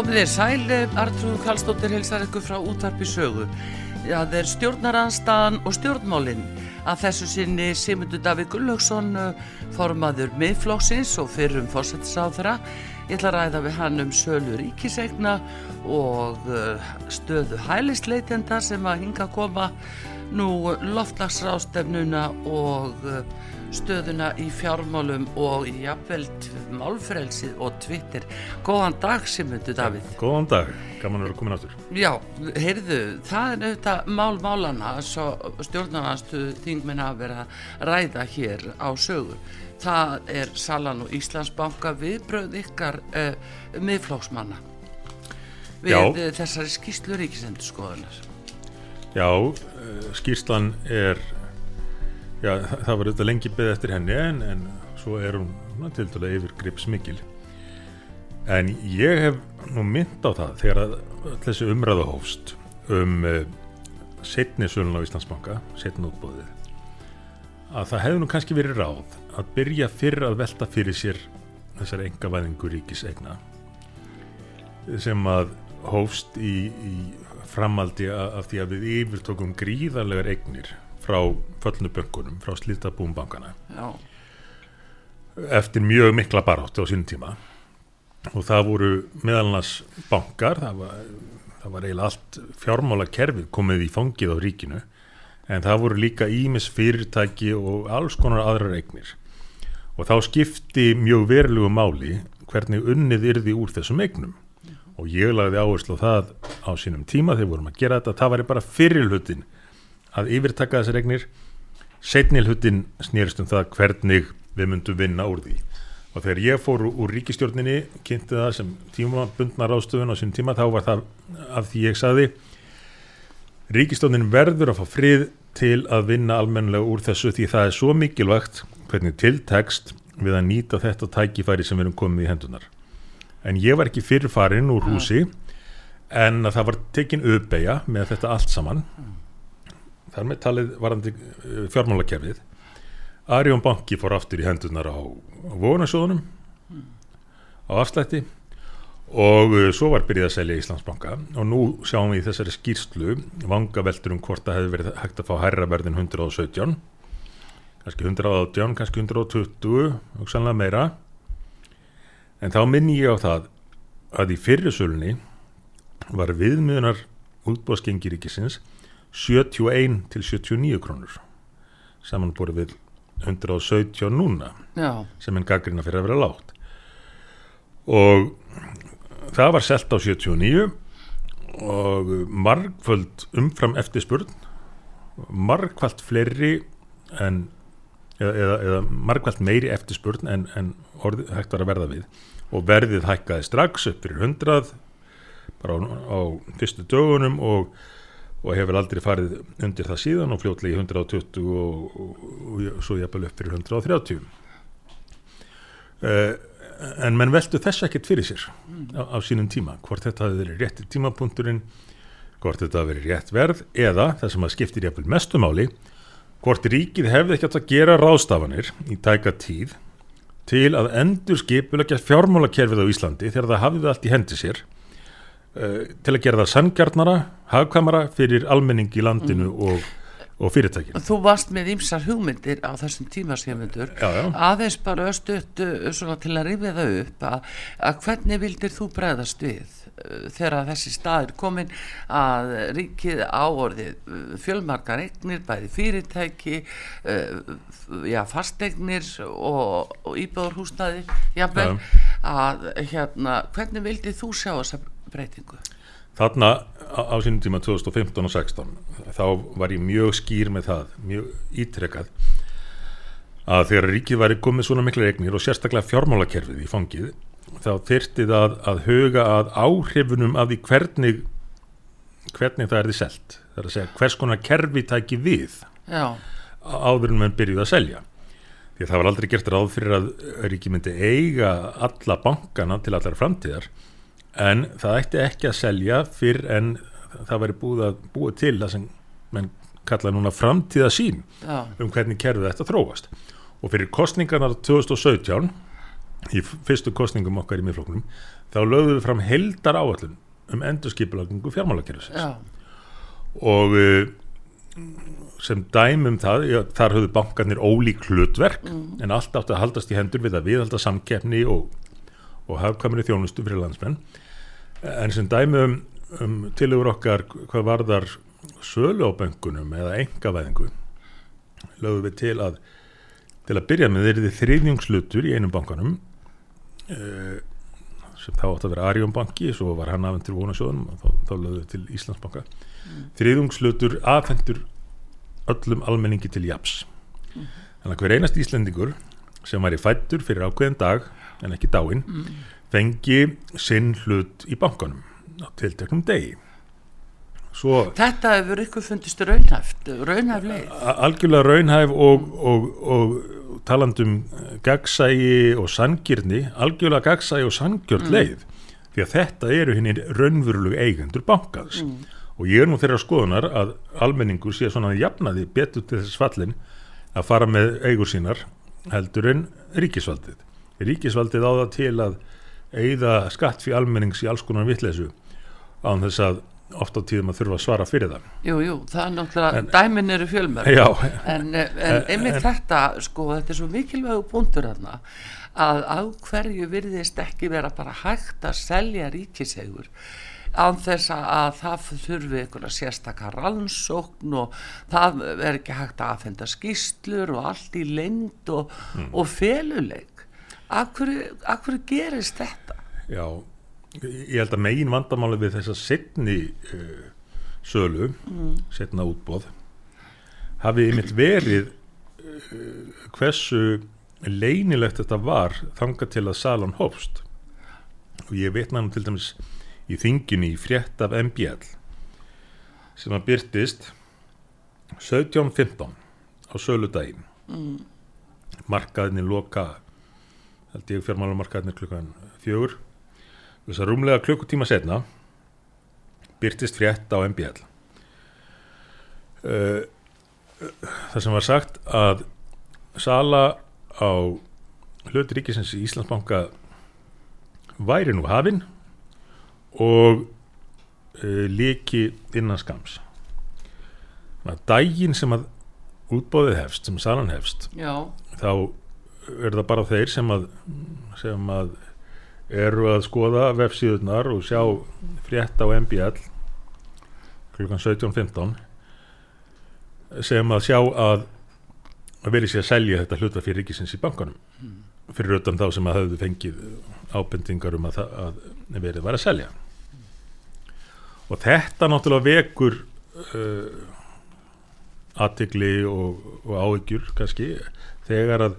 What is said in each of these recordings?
Komið þér sæli, Artrúð Kallstóttir hilsar ykkur frá útvarpi sögu. Það er stjórnaranstaðan og stjórnmálinn að þessu sinni Simundur Davík Gullaugsson formaður miðflóksins og fyrrum fórsættisáþra. Ég ætla að ræða við hann um sölu ríkisegna og stöðu hælisleitenda sem að hinga að koma nú loftlagsrástefnuna og stöðuna í fjármálum og í jafnveld málfrelsið og Twitter. Góðan dag Simundur Davíð. Góðan dag, gaman að vera komin áttur. Já, heyrðu, það er auðvitað mál-málana svo stjórnarnastu þingmenn að vera ræða hér á sögu. Það er Salan og Íslandsbanka viðbröð ykkar uh, miðflóksmanna við Já. uh, þessari skýslu ríkisendur skoðunar. Já, uh, skýrslan er, já, það var auðvitað lengi beð eftir henni en, en svo er hún til dæla yfir grips mikil. En ég hef nú mynd á það þegar að þessi umræða hófst um uh, setni sölun á Íslandsbanka, setni útbóðið, að það hefði nú kannski verið ráð að byrja fyrr að velta fyrir sér þessari engavæðingu ríkis egna sem að hófst í, í framaldi af því að við yfirtókum gríðarlegar eignir frá föllnu bönkunum, frá slítabúum bankana Já, eftir mjög mikla baráttu á sínum tíma. Og það voru meðal annars bankar það var, það var eiginlega allt fjármála kerfið komið í fangið á ríkinu. En það voru líka ímis fyrirtæki og alls konar aðrar eignir. Og þá skipti mjög verulegu máli hvernig unnið yrði úr þessum eignum. Og ég lagði áherslu á það á sínum tíma þegar við vorum að gera þetta. Það væri bara fyrirlutin að yfirtaka þessar eignir. Setni hlutin snýrist um það hvernig við myndum vinna úr því. Og þegar ég fór úr- ríkistjórninni kynnti það sem tímabundna ráðstöfun á sínum tíma þá var það af því ég saði ríkistjórnin verður að fá frið til að vinna almennilega úr þessu því það er svo mikilvægt hvernig tiltekst við að nýta þetta tækifæri sem við erum komið í hendunar en ég var ekki fyrirfarin úr húsi en að það var tekin uppeyja með þetta allt saman þar með talið varandi uh, fjármálakerfið Arjón banki fór aftur í hendunar á, á vonasjóðunum á afslætti og uh, svo var byrjað að selja Íslandsbanka og nú sjáum við í þessari skýrslu vangaveltur um hvort það hefði verið hægt að fá hærra verðin 117 kannski 118, kannski 120 og sannlega meira. En þá minni ég á það að í fyrirsölunni var viðmiðunar útbóðsgengi ríkisins 71 til 79 krónur. Samanborið við 117 núna já, sem en gaggrina fyrir að vera lágt. Og það var selt á 79 og margföld umfram eftirspurn margfald fleiri en eða, eða, eða margfald meiri eftirspurn en, en orðið hægt var að verða við. Og verðið hækkaði strax upp fyrir 100 bara á, á fyrstu dögunum og, og hefur aldrei farið undir það síðan og fljótlega í 120 og, og, og svo jafnvel upp fyrir 130 uh, en menn veldu þess ekkert fyrir sér á, á sínum tíma hvort þetta hafi verið rétti tímapunkturinn hvort þetta hafi verið rétt verð eða það sem að skiptir jafnvel mestumáli hvort ríkið hefði ekki átt að gera ráðstafanir í tæka tíð til að endur skipulegja fjármálakerfið á Íslandi þegar það hafði það allt í hendi sér til að gera það sangjarnara, hagkvæmara fyrir almenning í landinu og, og fyrirtækin. þú varst með ýmsar hugmyndir á þessum tíma Simundur Já, já. aðeins bara östutt svona til að rifja það upp að, að hvernig vildir þú bregðast við uh, þegar þessi staður komin að ríkið áorðið uh, fjölmarkar eignir, bæði fyrirtæki já, fasteignir og, og íbúðarhúsnaði jafnvel að hérna, hvernig vildir þú sjá þessa breytingu? Þarna á, sínum tíma 2015 og 16 þá var ég mjög skýr með það mjög ítrekkað að þegar ríkið væri komið svona mikla regnir og sérstaklega fjármálakerfið í fangið þá þyrti það að huga að áhrifunum af því hvernig hvernig það er því selt. Það er að segja hvers konar kerfi tæki við Já, áður en mann byrjuð að selja. Því að það var aldrei gert ráð fyrir að ríki myndi eiga alla bankana til allar framtíðar en það ætti ekki að selja fyrr en það væri búið að búið til það sem mann kalla núna framtíða sín já, um hvernig kerfið þetta þróast. Og fyrir kostningarnar 2017 í fyrstu kostningum okkar í miðflokkunum þá lögðum við fram heldar áallun um endurskipulagningu fjármálakerfisins. Já, og uh, sem dæmum það, já, þar höfðu bankarnir ólík hlutverk en allt átti að haldast í hendur við að viðhalda samkeppni og, og hafkamri þjónustu fyrir landsmenn. En sem dæmum um tilugur okkar hvað varðar sölu á böngunum eða engavæðingu lögðu við til að til að byrja með þeirri þriðjungslutur í einum bankanum uh, sem þá átti að vera Arjón banki svo var hann afhentur vonasjóðunum og þá, þá lögðu til Íslandsbanka. Þriðjungslutur afhentur öllum almenningi til japs þannig að hver einast Íslendingur sem var í fættur fyrir ákveðin dag en ekki dáinn fengi sinn hlut í bankanum á tilteknum degi. Svo Þetta hefur ykkur fundist raunhæft, raunhæf leið. algjörlega raunhæf og, og, og talandum gagsægi og sangirni algjörlega gagsægi og sangjörn leið. Því að þetta eru hinnir raunverulegu eigendur bankaðs og ég er nú þeirra skoðunar að almenningur sé svona jafnaði betur til þess fallin að fara með eigur sínar heldur en ríkisvaldið ríkisvaldið á það til að eigða skatt fyrir almennings í alls konar vitleysu án þess að oft á tíðum að þurfa að svara fyrir það Jú, jú, það er náttúrulega, dæmin eru fjölmörg. Já, En, en einmitt þetta, sko, þetta er svo mikilvægu punktur þarna að á hverju virðist ekki vera bara hægt að selja ríkisegur án þess að það þurfi einhverja sérstaka rannsókn og það er ekki hægt að aðfenda skýslur og allt í lengd og, og feluleik. Hverju gerist þetta? Já, ég held að megin vandamáli við þessa setni uh, sölu, setna útbóð, hafi einmitt verið uh, hversu leynilegt þetta var þangað til að salan hófst. Og ég vitna nú til dæmis í þinginu í frétt af MBL sem að byrtist 17.15 á söludaginn. Mm. Markaðinni loka, held ég fjármálamarkaðinni klukkan fjögur. Þess að rúmlega klukkutíma setna byrtist frétt á MBL uh, það sem var sagt að sala á hluti ríkisins í Íslandsbanka væri nú hafin og uh, líki innan skams Þannig að daginn sem að útbóðið hefst, sem salan hefst Já, þá er það bara þeir sem að, sem að eru að skoða vefsíðunar og sjá frétt á MBL klukkan 17.15 sem að sjá að verið sér að selja þetta hluta fyrir ríkisins í bankanum. Fyrir utan þá sem að hafðu fengið ábendingar um að, að verið var að selja. Og þetta náttúrulega vekur uh, aðtigli og, og áhyggjur kannski þegar að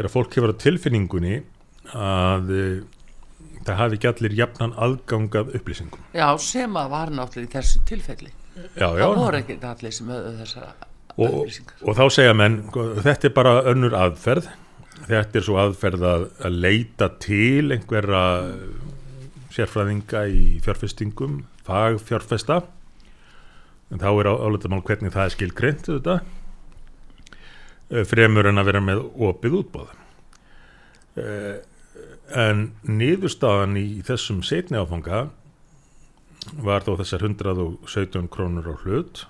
þegar fólk hefur á tilfinningunni að uh, það hafi ekki allir jafnan aðgangað upplýsingum. Já, sem að var náttúrulega í þessu tilfelli. já, já, Það voru ekki allir sem höfðu þessar og, upplýsingar. og þá segja menn sko, þetta er bara önnur aðferð. Þetta er svo aðferð að, að leita til einhverja sérfræðinga í fjárfestingum fagfjárfesta. En þá er áleitamál hvernig það er skilgreint þetta eh, fremur en að vera með opið útbóð Eh, en niðurstaðan í þessum setni áfanga var þó þessar 117 krónur á hlut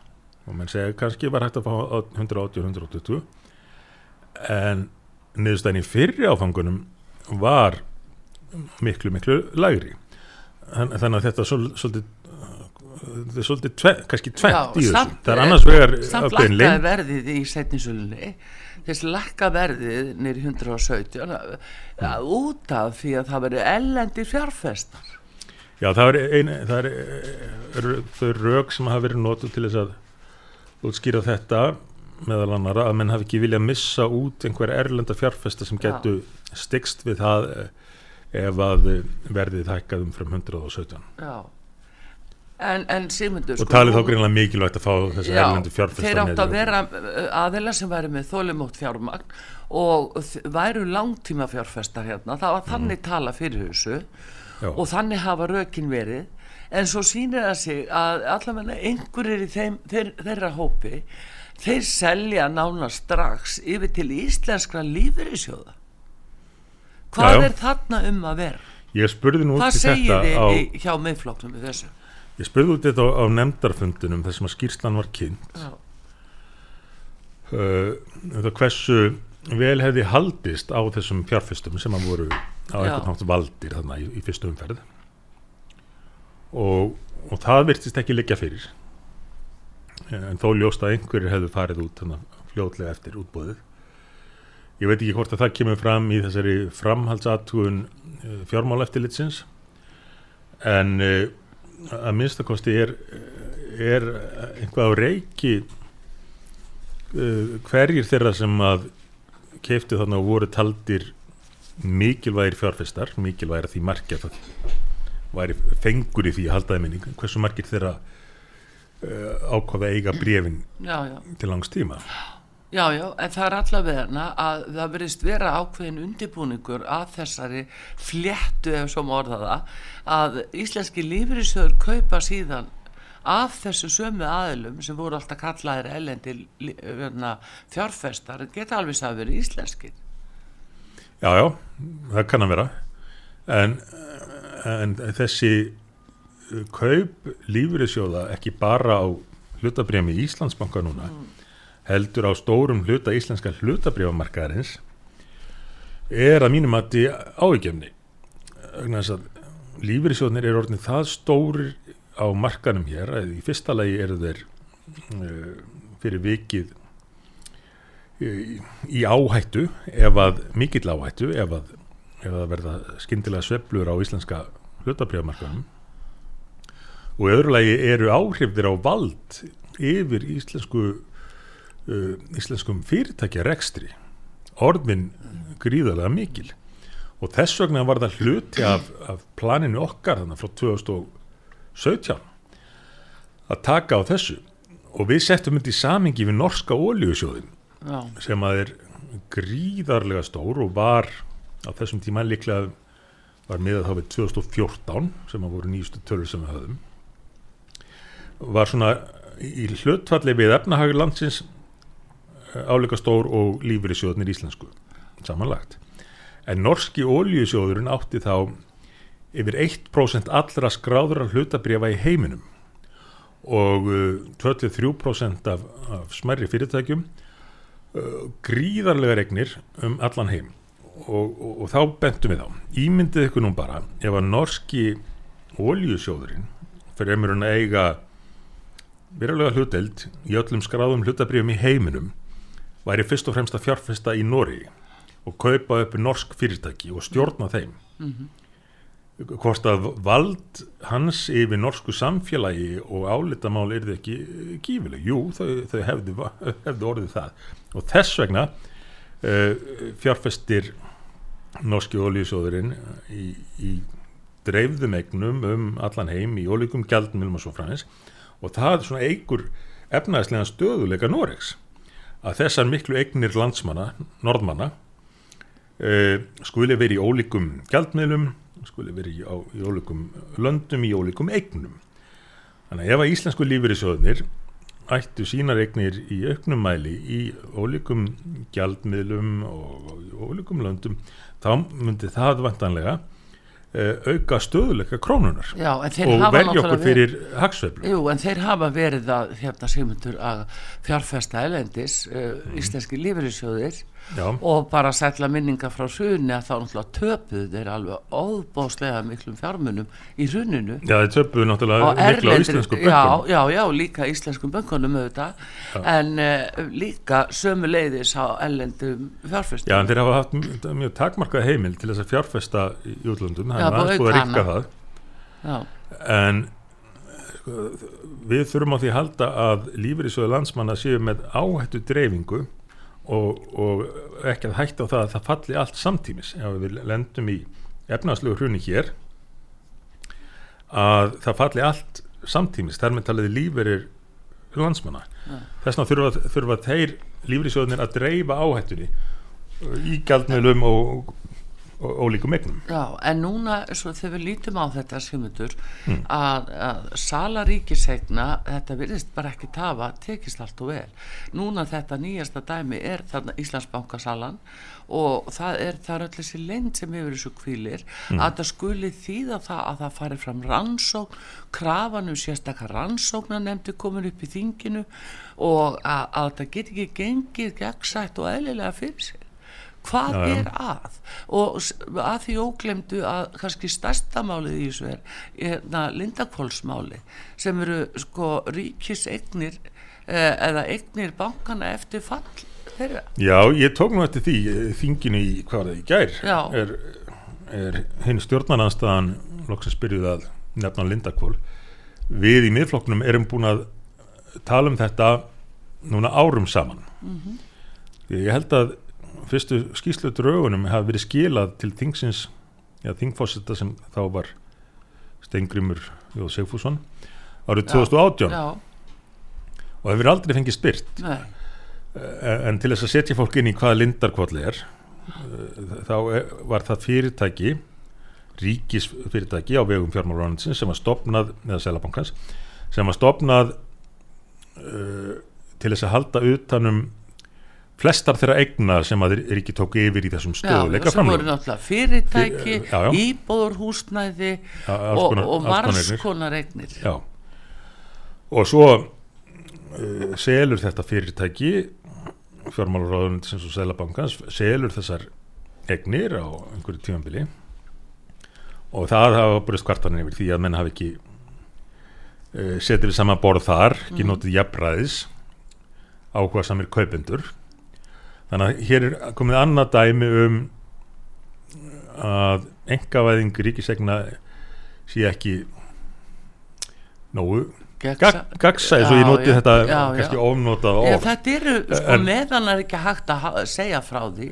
og menn segja kannski var hægt að fá 180-120 en niðurstæðin í fyrri áfangunum var miklu miklu lægri. Þann- þannig að þetta svol- svolítið þetta er svolítið tve, kannski tvent í þessu. Það er annars vegar samt leynd verðið í setninsölunni þess lækka verðið nýri 117 að, að út af því að það verið ellendir fjárfestar. Já, það er, ein, það er, er þau rauk sem hafa verið notuð til þess að útskýra þetta meðal annara að menn hafi ekki viljað missa út einhver erlenda fjárfesta sem Já. getu stikst við það eh, ef að verðið hækkaðum frá 117 Já. En, en Sigmundur og talið þá greinlega mikilvægt að fá þessi erlendu fjárfesta þeir átt að í vera uh, aðeila sem væri með þólimótt fjármagn og væru langtíma fjárfestar hérna, það var þannig tala fyrir þessu Já. og þannig hafa rökin verið en svo sýnir það sig að allavega einhverjir í þeim, þeir, þeirra hópi þeir selja nána strax yfir til íslenskra lífyrirsjóða hvað Já, er þarna um að vera? Ég spurði nú út Hvað í segir þetta þið á, í- hjá miðflokknum við þessu? Ég spurði út þetta á, á nefndarfundunum þar sem að skýrslan var kynnt. Uh, það hversu vel hefði haldist á þessum fjárfestum sem að voru á einhvern nátt valdir þarna í, í fyrstu umferð. Og, og það virtist ekki liggja fyrir. En þó ljóst að einhverjir hefðu farið út fljótlega eftir útbóðið ég veit ekki hvort að það kemur fram í þessari framhaldsathugun uh, fjármáleftilitsins en uh, að minnstakosti er, er einhvað á reiki uh, hverjir þeirra sem að keiftu þarna og voru taldir mikilvægir fjárfestar mikilvægir því margir væri fengur í því að haldaði minning hversu margir þeirra uh, ákvaða eiga brefin já, já. til langs tíma? Já, já, en það er allavega að það verðist vera ákveðin undibúningur að þessari fléttu ef svo má orða það að íslenski lífriðsöður kaupa síðan af þessu sömu aðilum sem voru alltaf kallaðir elendi hérna, fjárfestar geta alveg að vera íslenskir. Já, já, það kann að vera. En, en þessi kaup lífriðsjóða ekki bara á hlutabrjami í Íslandsbanka núna heldur á stórum hluta íslenska hlutabrjámarkaðarins er að mínum að þess að lífriðsjóðnir eru orðin það stórir á markanum hér að í fyrsta lagi eru þeir uh, fyrir vikið í, í áhættu ef að mikill áhættu ef að, ef að verða skyndilega sveiflur á íslenska hlutabrjámarkanum og öðru lagi eru áhrifðir á vald yfir íslensku uh, íslenskum fyrirtækja rekstri orðin gríðarlega mikil. Og þess vegna var það hluti af, af planinu okkar þannig frá 2017 að taka á þessu. Og við settum þetta í samingi við norska ólíusjóðin Já, sem að er gríðarlega stór og var á þessum tíma líklega var miðað þá við 2014 sem að voru nýjustu tölur sem við höfðum. Var svona í hlutfalli við efnahagur landsins áleika stór og lífyrirsjóðnir íslensku. Samanlagt. En norski ólíusjóðurinn átti þá yfir 1% allra skráðura hlutabrifa í heiminum og uh, 23% af, af smerri fyrirtækjum uh, gríðarlega regnir um allan heim. Og, og, og þá bentum við á. Ímyndið ykkur nú bara ef að norski oljusjóðurinn fyrir emurinn að eiga verulega hluteld í öllum skráðum hlutabrifum í heiminum væri fyrst og fremst að fjárfesta í Nóri og kaupa upp norsk fyrirtæki og stjórna þeim. Hvort að vald hans yfir norsku samfélagi og álitamál er þið ekki gífileg jú, þau, þau hefðu, hefðu orðið það. Og þess vegna uh, fjárfestir norski ólíusóðurinn í, í dreifðum egnum um allan heim í ólíkum gjaldmilum og og það eigur efnaðislega stöðuleika Noregs að þessar miklu egnir landsmanna, norðmanna uh, skuli verið í ólíkum gjaldmiðlum skuli verið í, á, í ólíkum löndum í ólíkum eignum. Þannig að ef að íslensku lífyrirsjóðnir ættu sínar eignir í auknum mæli í ólíkum gjaldmiðlum og, ólíkum löndum þá myndi það vantanlega auka stöðuleika krónunar og verja okkur fyrir hagsveiflu Jú, en þeir hafa verið að, hérna Sigmundur, að fjárfesta elendis, uh, íslenski lífeyrissjóðir Já, og bara sætla minninga frá hrunni að þá náttúrulega töpuð þeir alveg óbóðslega miklum fjármunum í hruninu. Já þeir töpuðu náttúrulega miklu á erlendir, íslensku já, bönkunum. já, já, líka íslenskum bönkunum auðvitað, en uh, líka sömu leiðis á ellendum fjárfestum. Já, en þeir hafa haft mjög, takmarkað heimil til þess að fjárfesta í útlöndum, það er aðeins búið að rikka það. Já, en sko, við þurfum á því að halda að lífeyrissjóðu landsmanna séu með áhættu dreifingu og, og ekki að hætta á það að það falli allt samtímis ef við lendum í efnarslegu hruni hér að það falli allt samtímis þar með talaði lífeyrir landsmanna Já. þess vegna þurfa, þurfa þeir lífeyrissjóðunir að dreifa áhættunni í gjaldmiðlum og, og ólíkum eignum já, en núna svo, þegar við lítum á þetta skimmutur Mm. að, að sala ríkisegna þetta virðist bara ekki tafa tekist allt og vel núna þetta nýjasta dæmi er þarna Íslandsbankasalan og það er, það er öll þessi lend sem hefur þessu kvílir Mm. að það skuli þýða það að það fari fram rannsókn krafanum sérstakar rannsóknar nefndi komin upp í þinginu og að, að það get ekki gengið gegnsætt og eðlilega fyrir sig hvað Já, já. er að? Og að því óglemdu að kannski stærsta málið í þessu er hérna, lindakvólsmáli sem eru sko ríkisegnir eh, eða egnir bankana eftir fall þeirra. Já, ég tók nú eftir því eh, þinginu í, hvað var það, í gær Já. er, er hinn stjórnaranstaðan loksins byrjuð að nefna Lindakvól við í miðflokknum erum búin að tala um þetta núna árum saman. Því ég held að fyrstu skýslu draugunum hafi verið skilað til þingsins já, þingforsetta sem þá var Steingrimur Jóð Sigfússon árið 2018 já, og hefur aldrei fengið styrt nei, En en til þess að setja fólk inn í hvað lindarkvalli er uh, þá er- var það fyrirtæki ríkisfyrirtæki á vegum fjármálaráðansins sem var stopnað eða selabankans sem var stopnað uh, til þess að halda utanum flestar þeirra eigna sem að ríki tók yfir í þessum já, stöðuleika sem voru framlögum. náttúrulega fyrirtæki já, já. alls og, og margskonar eignir. Já. Og svo uh, selur þetta fyrirtæki fjármálaráðunitsins og selabankans selur þessar egnir á einhverju tímanbili og það hafa breyst kvartanir yfir því að menn hafi ekki uh, setið við sama borð þar ekki notið jafnræðis áhuga samir kaupendur þannig að hér er komið annað dæmi um að engavæðing ríkisegna sé ekki nógu Gegsa- gagsæði svo ég noti já, þetta já, kannski já. ofnotað Já, orð. þetta eru, sko, En- meðan er ekki hægt að segja frá því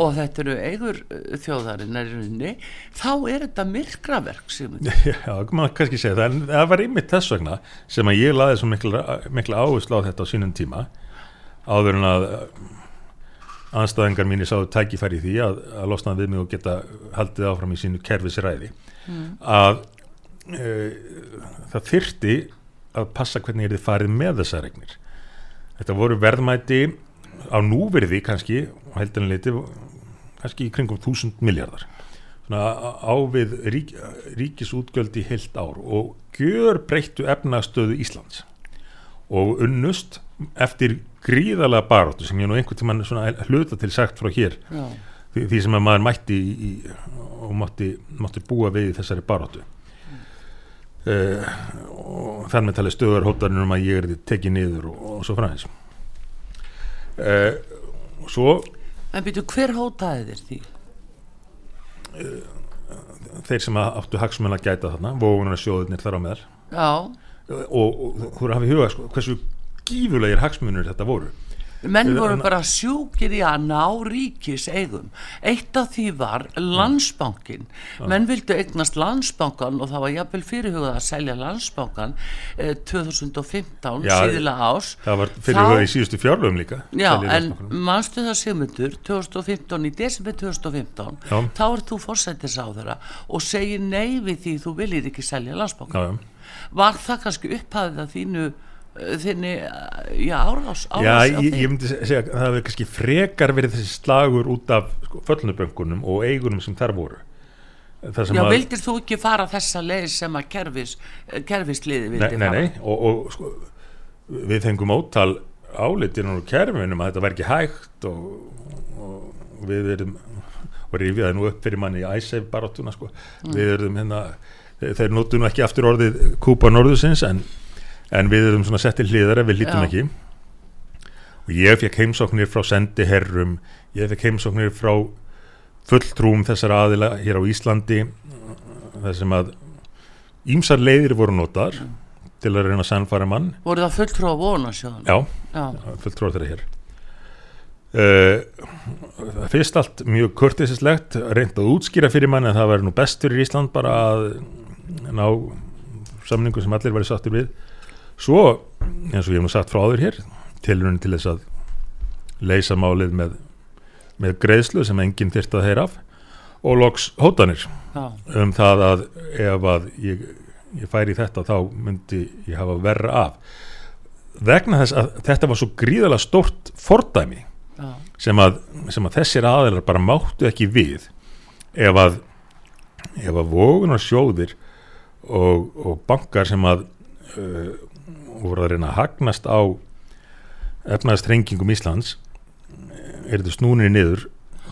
og þetta eru eigur uh, þjóðarinnar í rauninni, þá er þetta myrkraverk Já, maður kannski segja það, en það var einmitt þess vegna sem að ég laði svo mikla, mikla áherslu á þetta á sínum tíma áður en að anstæðingar mínir sáðu tækifæri því að, að losna við mig og geta haldið áfram í sínu kerfisræði. Að e, það þyrti að passa hvernig er þið farið með þessar regnir þetta voru verðmæti á núverði kannski á heldinleiti kannski í kringum þúsund miljardar svona á- á við rík, ríkisútgjöld í heilt ár og gjör breyttu efnastöðu Íslands og unnust eftir gríðalega baróttu sem ég nú einhvern svona hluta til sagt frá hér. Því, því sem að maður mætti í, og mátti, mátti búa við þessari baróttu uh, og þar með talið stöðar hóttanir um að ég er tekið niður og, og svo fræðis uh, svo en byrju, hver hótaði þér því? þeir sem áttu hagsmenn að gæta þarna vógunar sjóðunir þar á meðal. Já, og, og þú eru að hafa í huga sko, hversu gífulegir hagsmunir þetta voru menn Eða- voru bara sjúkir í að ná ríkis eigum. Eitt af því var landsbankin. Menn vildu eignast landsbankan og það var jafnvel fyrirhugað að selja landsbankan eh, 2015, Já, síðilega ás. það var fyrir Þá- huga í síðustu fjárlöfum líka Já, en manstu það Sigmundur 2015, í desember 2015 Já. þá er þú fórsættis á þeirra og segir nei við því þú viljir ekki selja landsbankan já, já. Var það kannski upphafið að þínu eh, þinni, eh, já, árás, árás Já, ég, ég myndi segja að það hefur kannski frekar verið þessi slagur út af sko, föllnuböngunum og eigunum sem þar voru sem Já, að vildir þú ekki fara þessa leið sem að kerfis, eh, kerfisliði nei, vildi nei, fara? nei, og, og sko, við fengum ótal álitin úr kerfinum að þetta var ekki hægt og, og við erum og rifjaði nú upp fyrir manni í æsef baráttuna sko. Mm. við erum hérna þeir, þeir notu nú ekki aftur orðið kúpa norðusins en, en við erum svona sett til hliðar ef við lítum Já. ekki. Og ég fekk heimsóknir frá sendiherrum ég fekk heimsóknir frá fulltrúum þessara aðila hér á Íslandi þar sem að ímsar leiðir voru notar til að reyna að sannfæra mann. Voru það fulltrú að vona sjóðan já, já, fulltrúar þeirra hér. Uh, fyrst allt mjög kurtisislegt reynd að útskýra fyrir mann en það væri nú best fyrir Ísland bara að ná samningu sem allir væri sattir við. Svo, eins og ég hef nú sagt frá áður hér tilrunni til þess að leysa málið með, með greiðslu sem enginn þyrst að heyra af og loks hótanir já, um það að ef að ég, ég færi þetta þá myndi ég hafa verra af. Vegna þess að þetta var svo gríðalega stórt fordæmi já, sem að, sem að þessir aðeinar bara máttu ekki við ef að ef að vogunar sjóðir og, og bankar sem að uh, voru að reyna að hagnast á efnaðastrengingum Íslands er þetta snúnir niður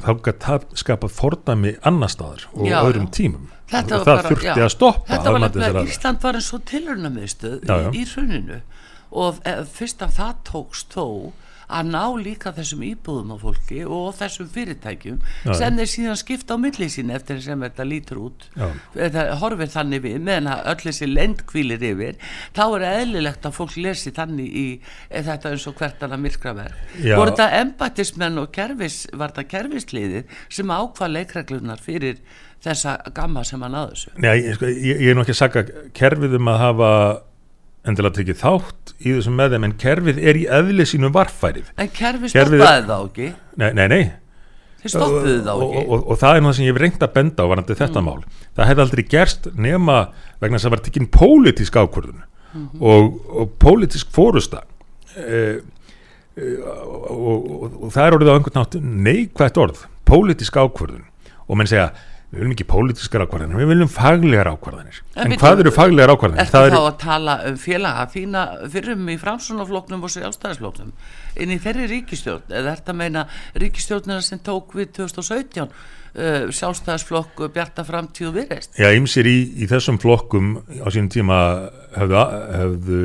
þá það skapað fordæmi annar staðar og Já, öðrum tímum og það bara- þurfti já. að stoppa þetta var að nefnilega aðila. Ísland var tilrunamiðstöð Já, já. í, hruninu og e, fyrst að það tókst þó að ná líka þessum íbúðum á fólki og þessum fyrirtækjum Já, sem þeir síðan skipta á milli sín eftir sem þetta lítur út Já. það horfir þannig við meðan að öll þessi lendkvílir yfir þá er eðlilegt að fólk lesi þannig í e, þetta eins og hvert annað myrkraverk Já. voru þetta embættismenn og kerfis, var þetta kerfisliðið sem ákvað leikreglunar fyrir þessa gamma sem hann að þessu Nei, ég, sko, ég, ég er nú ekki að sagga kerfið um að hafa endilega tekið þátt í þessum með þeim en kerfið er í eðli sínu varfærið. En kerfi Kerfið- stoppaði þá ekki? Nei, nei, nei. Þeir stoppuðu þá og, ekki? og, og, og það er það sem ég hef reynd að benda á varandi þetta Mm. mál. Það hefði aldrei gerst nema vegna þess að það var tekinn pólitísk ákvörðun. Mhm. og, og pólitísk fórusta e, e, og, og, og það er orðið á einhvern nátt neikvægt orð, pólitísk ákvörðun. Og menn segja við viljum ekki pólitískar ákvarðanir, við viljum faglegar ákvarðanir. En en, hvað eru faglegar ákvarðanir? Ertu Það þá eru, að tala um félaga þína fyrrum í framsunafloknum og sjálfstæðisfloknum inn í þeirri ríkistjórn eða ert að meina ríkistjórnina sem tók við 2017 uh, sjálfstæðisflokk Bjarta framtíð og viðreist já, ymsir í, í þessum flokkum á sínum tíma hefðu, hefðu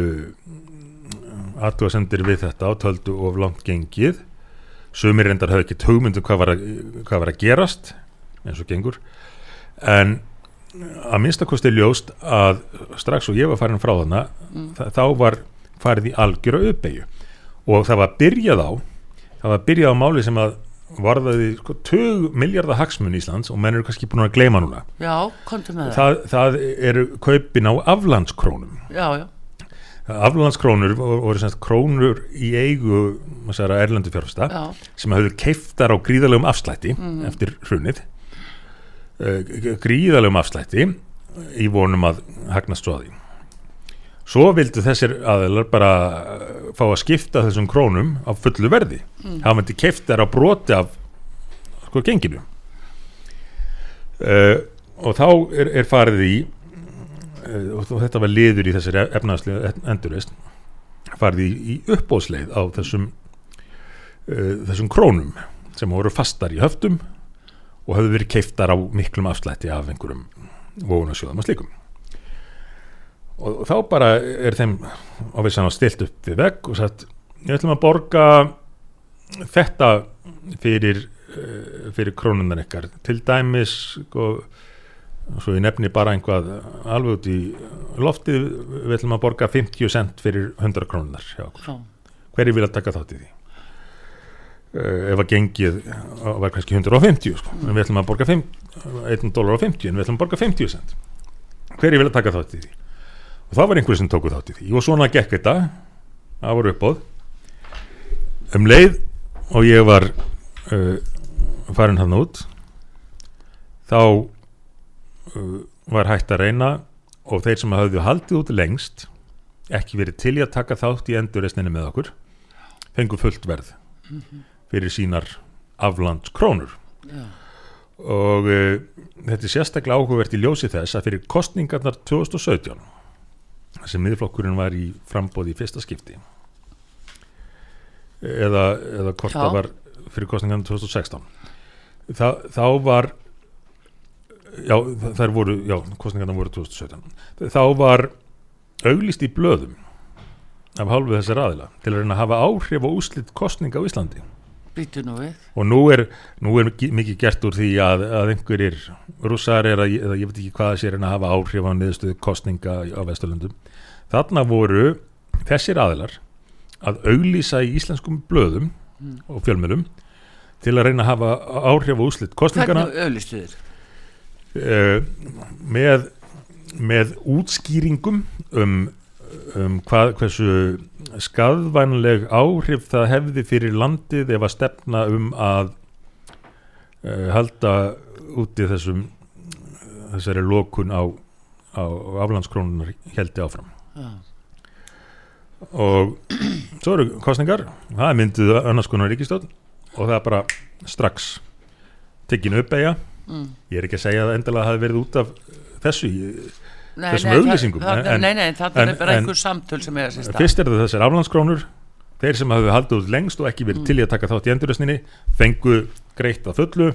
aðtúasendir við þetta og töldu of langt gengið. Sumir reyndar höfðu ekki hugmyndum hvað var, að, hvað var að gerast eins og gengur en að minnstakosti ljóst að strax og ég var farin frá þarna þa- þá var farið í algjöra uppeyju og það var byrjað á það var byrjað á máli sem að varðaði sko 20 miljardar hagsmun Íslands og menn eru kannski búin að gleyma núna. Já, komdu með það það, það eru kaupin á aflandskrónum. Já, já, aflandskrónur voru, semst krónur í eigu erlendu fjárfesta já, sem hafðu keiftar á gríðalegum afslætti eftir hrunið gríðalegum afslætti í vonum að hagnast svo að því. Svo vildu þessir aðeinar bara uh, fá að skipta þessum krónum á fullu verði. Mm. hafa myndi keiftar á broti af sko genginu. Uh, og þá er, er farið í uh, og þetta var liður í þessari efnaðslega endurist farið í, í uppbóðsleið á þessum uh, þessum krónum sem voru fastar í höftum og höfðu verið keiftar á miklum afslætti af einhverjum vóunarsjóðum og slíkum. Og, og þá bara er þeim á vissan á stilt upp við vegg og sagt ég ætlum að borga þetta fyrir uh, fyrir krónunar ykkar. Til dæmis sko, svo ég nefni bara einhvað alveg út í loftið við ætlum að borga 50 cent fyrir 100 krónunar hverju vilja taka þátt í því ef að gengið var kannski 150 sko. en við ætlum að borga 5, 1 dólar og 50 en við ætlum að borga 50 cent hverju vilja taka þátt í því? Og það var einhverju sem tóku þátt í því. Og svona gekk þetta. Það voru uppbóð um leið og ég var uh, farin hann út þá uh, var hægt að reyna og þeir sem hafðu haldið út lengst ekki verið til í að taka þátt í endurreisninni með okkur fengu fullt verð fyrir sínar aflandskrónur. Já, og uh, þetta er sérstaklega áhugavert í ljósi þess að fyrir kostningarnar 2017 sem miðflokkurinn var í frambóði í fyrsta skipti eða, eða hvort það var fyrir kostningarnar 2016 Þa, þá var já, þær voru já, kostningarnar voru 2017 þá var auglist í blöðum af hálfu þessar aðila til að reyna að hafa áhrif og úslit kostninga á Íslandi. Og nú er, nú er mikið- gert úr því að, að einhverjir rússar er að, ég veit ekki hvað það sér en að hafa áhrif á niðurstöðu kostninga á Vesturlundum þarna voru þessir aðilar að auglýsa í íslenskum blöðum og fjölmjölum til að reyna að hafa áhrif á úslit kostningana uh, með, með útskýringum um, um hvað, hversu skadvænleg áhrif það hefði fyrir landið ef að stefna um að uh, halda úti þessum þessari lokun á, á aflandskrónunar heldi áfram Já. og svo eru kostningar það myndið annars konar ríkistótt og það er bara strax tekinu upp eiga Mm. ég er ekki að segja að endilega hafi verið út af þessu Ég- Þessum auglýsingum, Nei, nei, það er bara einhver samtöl sem er þessi stað. fyrst er það þessar aflandskrónur. Þeir sem hafi haldið út lengst og ekki verið til í að taka þátt í endurösninni fengu greitt að fullu.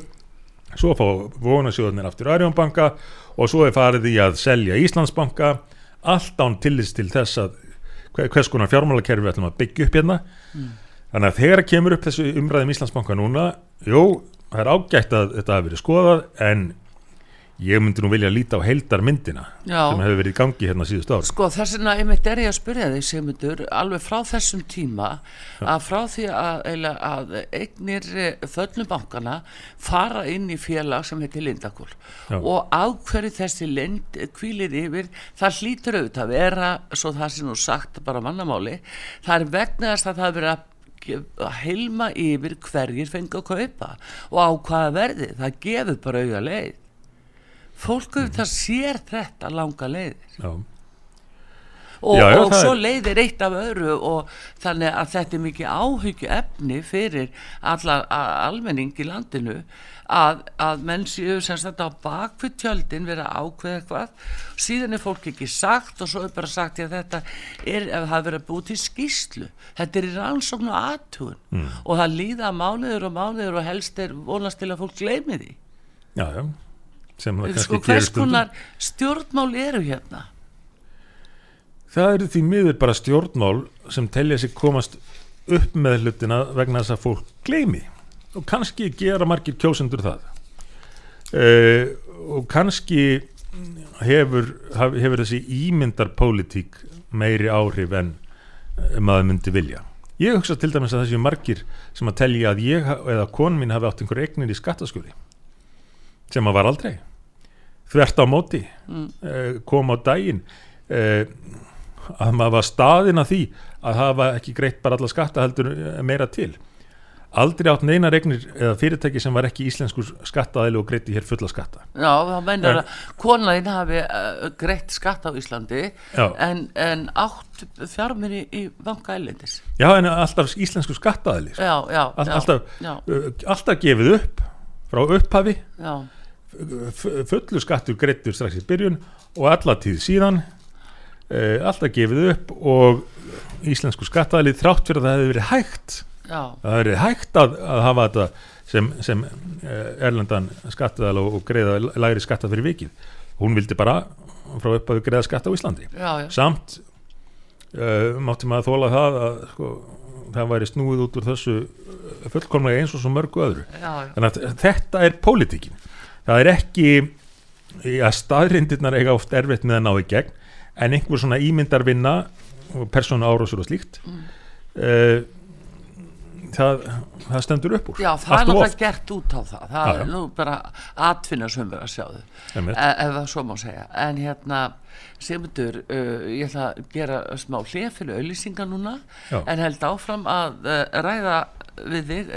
Svo fá vonasjóðunir aftur Arjónbanka og svo er farið í að selja Íslandsbanka allt án tillis til þess að hver- hvers konar fjármálakerfi við ætlum að byggja upp hérna. Þannig að þegar kemur upp þessu umræðum Íslandsbanka núna jú, það er ágætt að þetta hafi verið skoðað en ég myndi nú vilja líta á heildarmyndina Já. sem hefur verið í gangi hérna síðust ári Sko þess vegna einmitt er ég að spyrja þig Sigmundur alveg frá þessum tíma að frá því að, eiginlega að eignir þöllnubankana fara inn í félag sem heitir Lindakól Já. og á hverju þessi lind kvílir yfir það hlýtur auðvitað að vera svo það sem nú sagt bara mannamáli það er vegna þess að það er verið að að heilma yfir hverjir fengi að kaupa og á hvaða verði. Það gefur bara auga leið fólk auðvitað sér þetta langa leiðir. Já. og, Já, já, og svo leiðir eitt af öðru og þannig að þetta er mikið áhyggju efni fyrir alla almenning í landinu að, að menn séu sem sagt á bakvið tjöldin vera að ákveða eitthvað. Síðan er fólk ekki sagt og svo er bara sagt að þetta er ef það verið að búið til skýslu þetta er í rannsókn og aðtugun mm. og það líða mánuður og mánuður og helst er vonast til að fólk gleymi því. Já, já, sem það kannski sko, gerir stundum. stjórnmál eru hérna Það eru því miður bara stjórnmál sem telja sig komast upp með hlutina vegna þess að fólk gleymi og kannski gera margir kjósendur það uh, og kannski hefur, hefur þessi ímyndarpólitík meiri áhrif en eh, maður myndi vilja. Ég hugsa til dæmis að þessi margir sem að telja að ég eða kon mín hafi átt einhver eignir í skattaskjóli sem að var aldrei. Þvert á móti Mm. uh, kom á daginn uh, að maður var staðinn að því að hafa ekki greitt bara alla skatta heldur eh, meira til. Aldrei átt neina regnir eða fyrirtæki sem var ekki íslenskur skattaðili og greitti hér fulla skatta. Já, þá meinar En- að konaðinn hafi uh, greitt skatt á Íslandi en, en átt fjárminni í banka ælendis. já en alltaf íslenskur skattaðili sko. Já, já, All, alltaf, alltaf gefið upp frá upphafi. Já, fullu skattur greittur strax í byrjun og alla tíð síðan uh, alltaf gefið upp og íslensku skattaðili þrátt fyrir að það hefði verið hægt já, það hefði verið hægt að, að hafa þetta sem, sem uh, erlendan skattaðal og, og greiða lægri skatta fyrir vikið. Hún vildi bara frá upphafi greiða skatta á Íslandi. Já, já, samt uh, mátti maður þóla það að sko, það væri snúið út úr þessu fullkomlega eins og svo mörgu öðru. Já, já. þannig að þetta er pólitíkin það er ekki að staðrindirnar eiga oft erfitt með að ná í gegn en einhver svona ímyndarvinna og persónu árásur og slíkt mm. það, það stendur upp úr Já, það er náttúrulega gert út á það. Það Já, er já. nú bara atfinna sem verið að sjá þau, e ef það svo má segja. En hérna, Sigmundur, uh, ég ætla að gera smá hlið fyrir auðlýsingar núna, Já. en held áfram að uh, ræða við þig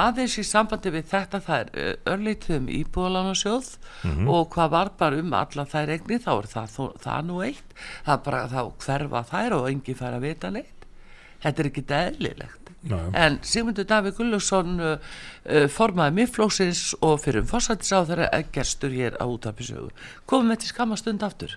aðeins í sambandi við þetta það er uh, örlítið um íbúðalánasjóð Mhm. og hvað var bara um alla þær eigni, þá er það, þó- það nú eitt, það er bara þá hverfa þær og engi fær að vita neitt. Þetta er ekki eðlilegt. Já. En Sigmundur Davík Gullarsson uh, uh, formaði miðflóksins og fyrir um fórsættis á þeirra er gestur hér á útapisögu. Komum við til skamma stund aftur.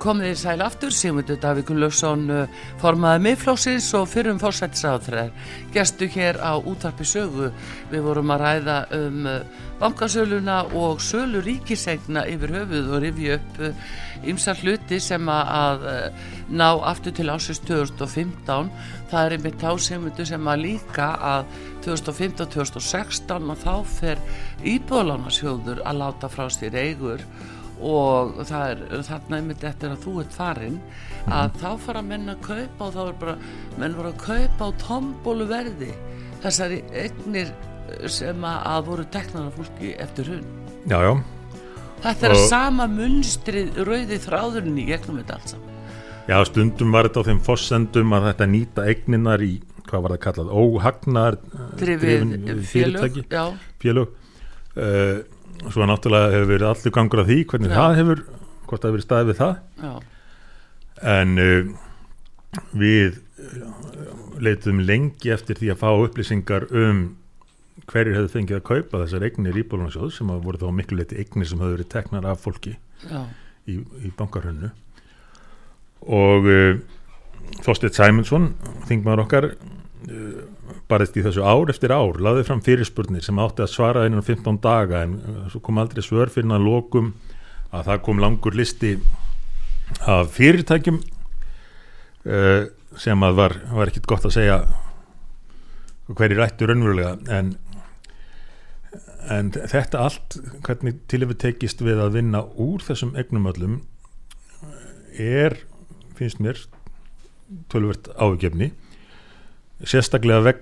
Komið í sæl aftur, Sigmundur Davík Gunnlaugsson uh, formaði miðflóksins og fyrrum fórsættisáþræðar. Gestu hér á útvarpi sögu. Við vorum að ræða um uh, bankasöluna og sölu ríkisegna yfir höfuð og rifi upp ymsar uh, hluti sem að ná aftur til ásins 2015. Það er einmitt þá Sigmundur sem að líka að 2015-2016 og þá fer íbúðlánarsjóður að láta frá sér eigur og það er þarna einmitt eftir að þú ert farin að mm. þá fara menn að kaupa og þá er bara menn voru að kaupa á tombólu verði þessari egnir sem að voru teknana fólki eftir hún já, já. þetta er og... sama munstrið rauði þráðurinn í gegnum þetta alls Já, stundum var þetta á þeim fossendum að þetta nýta egninar í, hvað var það kallað, óhagnar drifin fyrirtæki félög uh, svo náttúrulega hefur verið allur gangur af því hvernig Já. það hefur, hvort það hefur verið staðið við það Já. en uh, við leitum lengi eftir því að fá upplýsingar um hverjir hefur fengið að kaupa þessar eignir í Bólunasjóð sem að voru þá miklu leiti eignir sem hefur verið teknar af fólki í, í bankarhönnu og uh, Þorstedt Sæmundsson þingmaður okkar barist í þessu ár eftir ár, laðið fram fyrirspurnir sem átti að svara einan 15 daga en uh, svo kom aldrei svör fyrir að lokum að það kom langur listi af fyrirtækjum uh, sem að var, var ekkit gott að segja hverju rættu raunverulega en, en þetta allt, hvernig til við tekist við að vinna úr þessum egnumöllum er, finnst mér tölvert ágefni sérstaklega veg,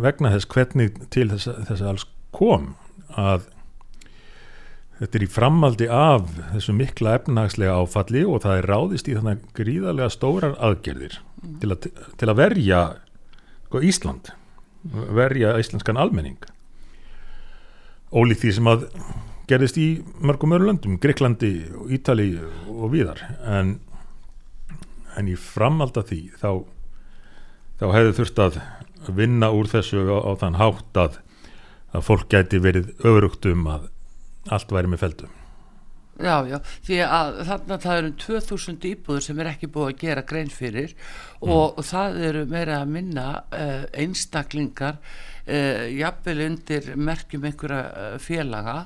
vegna þess hvernig til þess, þess að alls kom að þetta er í framaldi af þessu mikla efnahagslega áfalli og það er ráðist í þannig gríðarlega stórar aðgerðir mm. til, að, til að verja sko, Ísland verja íslenskan almenning ólíkt því sem að gerðist í mörgum öru löndum Greiklandi, Ítali og víðar en, en í framalda því þá þá hefðu þurft að vinna úr þessu á, á þann hátt að, að fólk gæti verið öðrugt um að allt væri með feldum. Já, já, því að þarna það eru 2000 íbúður sem er ekki búið að gera grein fyrir mm. og það eru meira að minna uh, einstaklingar uh, jafnvel undir merkjum einhverja uh, félaga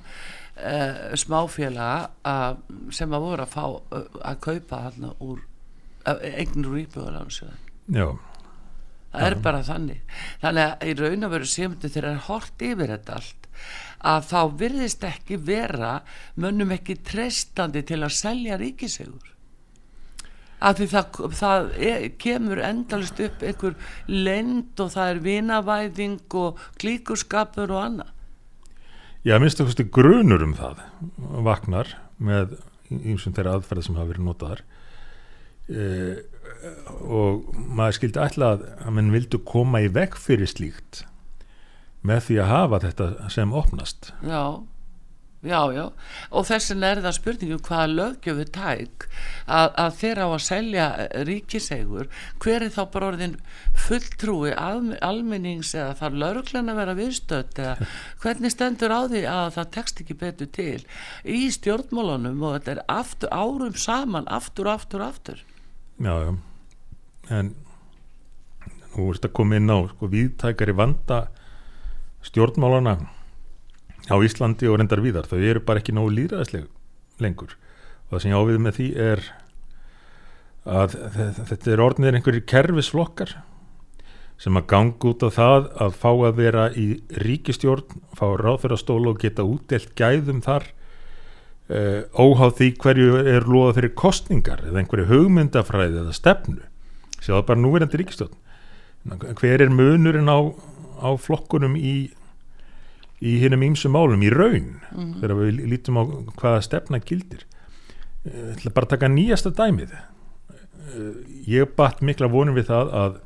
smáfélaga sem að voru að fá að kaupa þarna úr eignur úr íbúðalansjöðan. Já það er bara þannig. Þannig að í raun og veru semdu þegar það er hort yfir þetta allt að þá virðist ekki vera mönnum ekki treystandi til að selja ríkisegur að því það, það er, kemur endalist upp einhver lend og það er vinavæðing og klíkurskapur og annað. Já, minnst þú veist grunur um það vaknar með einsum þeirra aðferða sem hafa verið notaðar. Eða og maður skildi alltaf að mann vildu koma í veg fyrir slíkt með því að hafa þetta sem opnast. Já, já, já. Og þessin er það spurningum hvaða lögjöfu tæk að, að þeirra á að selja ríkisegur hver er þá bara orðin fulltrúi al, almennings eða þarf lögurklæna að vera viðstöld eða hvernig stendur á því að það tekst ekki betur til í stjórnmálunum og þetta er aftur, árum saman aftur, aftur, aftur? Já, já en nú erst að koma inn á sko, viðtækari vanda stjórnmálana á Íslandi og reyndar víðar, þau eru bara ekki nógu líðræðisleg lengur. Og það sem ég ávið með því er að þetta er orðinir einhverjir kerfisflokkar sem að ganga út á það að fá að vera í ríkistjórn, fá ráðferðastóla og geta útdelt gæðum þar uh, óháð því hverju er loða fyrir kostningar eða einhverju hugmyndafræði eða stefnu sjáðu bara núverandi ríkistjórn hver er munurinn á, á flokkunum í í hinnum ímsum málum, í raun mm. þegar við lítum á hvaða stefna gildir. Ég ætla bara að taka nýjasta dæmið. Ég batt mikla vonum við það að